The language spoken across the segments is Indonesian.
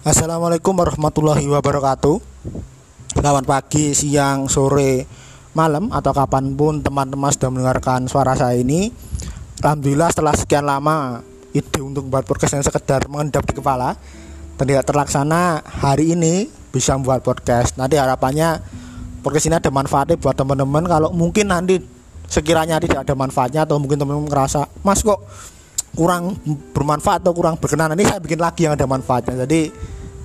Assalamualaikum warahmatullahi wabarakatuh. Selamat pagi, siang, sore, malam Atau kapan pun teman-teman sudah mendengarkan suara saya ini. Alhamdulillah setelah sekian lama Ide untuk membuat podcast yang sekedar mengendap di kepala Dan tidak terlaksana hari ini bisa membuat podcast. Nanti harapannya podcast ini ada manfaatnya buat teman-teman. Kalau mungkin nanti sekiranya tidak ada manfaatnya Atau mungkin teman-teman ngerasa Mas kok kurang bermanfaat atau kurang berkenan. Ini saya bikin lagi yang ada manfaatnya. Jadi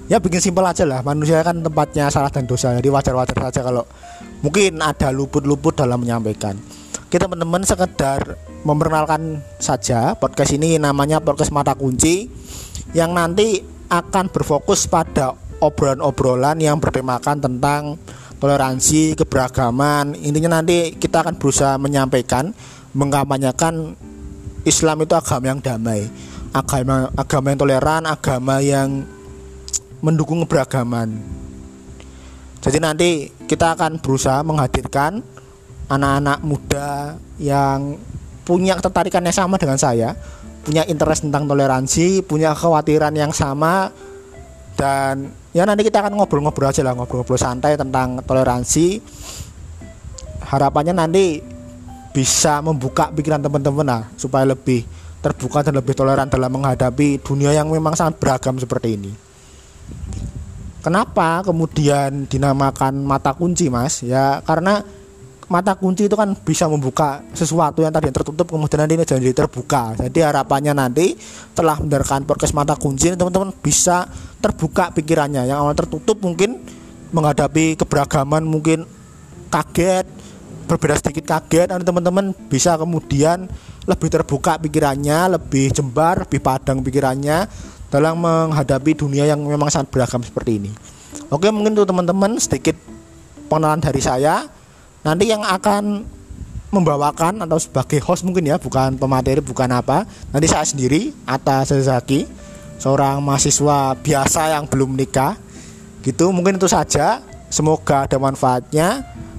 ya bikin simpel aja lah. Manusia kan tempatnya salah dan dosa. Jadi wajar-wajar saja kalau mungkin ada luput-luput dalam menyampaikan. Kita teman-teman sekedar memperkenalkan saja podcast ini namanya podcast mata kunci yang nanti akan berfokus pada obrolan-obrolan yang bertemakan tentang toleransi, keberagaman. Intinya nanti kita akan berusaha menyampaikan, mengkampanyekan Islam itu agama yang damai, agama agama yang toleran, agama yang mendukung keberagaman. Jadi nanti kita akan berusaha menghadirkan anak-anak muda yang punya ketertarikan yang sama dengan saya, punya interest tentang toleransi, punya kekhawatiran yang sama dan ya nanti kita akan ngobrol-ngobrol aja lah, ngobrol-ngobrol santai tentang toleransi. Harapannya nanti bisa membuka pikiran teman-teman lah supaya lebih terbuka dan lebih toleran dalam menghadapi dunia yang memang sangat beragam seperti ini. Kenapa kemudian dinamakan mata kunci, Mas? Ya karena mata kunci itu kan bisa membuka sesuatu yang tadi tertutup kemudian nanti jadi terbuka. Jadi harapannya nanti telah mendengarkan podcast mata kunci teman-teman bisa terbuka pikirannya. Yang awal tertutup mungkin menghadapi keberagaman mungkin kaget berbeda sedikit kaget dan teman-teman bisa kemudian lebih terbuka pikirannya, lebih jembar, lebih padang pikirannya dalam menghadapi dunia yang memang sangat beragam seperti ini. Oke, mungkin untuk teman-teman sedikit pengenalan dari saya. Nanti yang akan membawakan atau sebagai host mungkin ya, bukan pemateri, bukan apa. Nanti saya sendiri atas Sezaki, seorang mahasiswa biasa yang belum menikah. Gitu, mungkin itu saja. Semoga ada manfaatnya.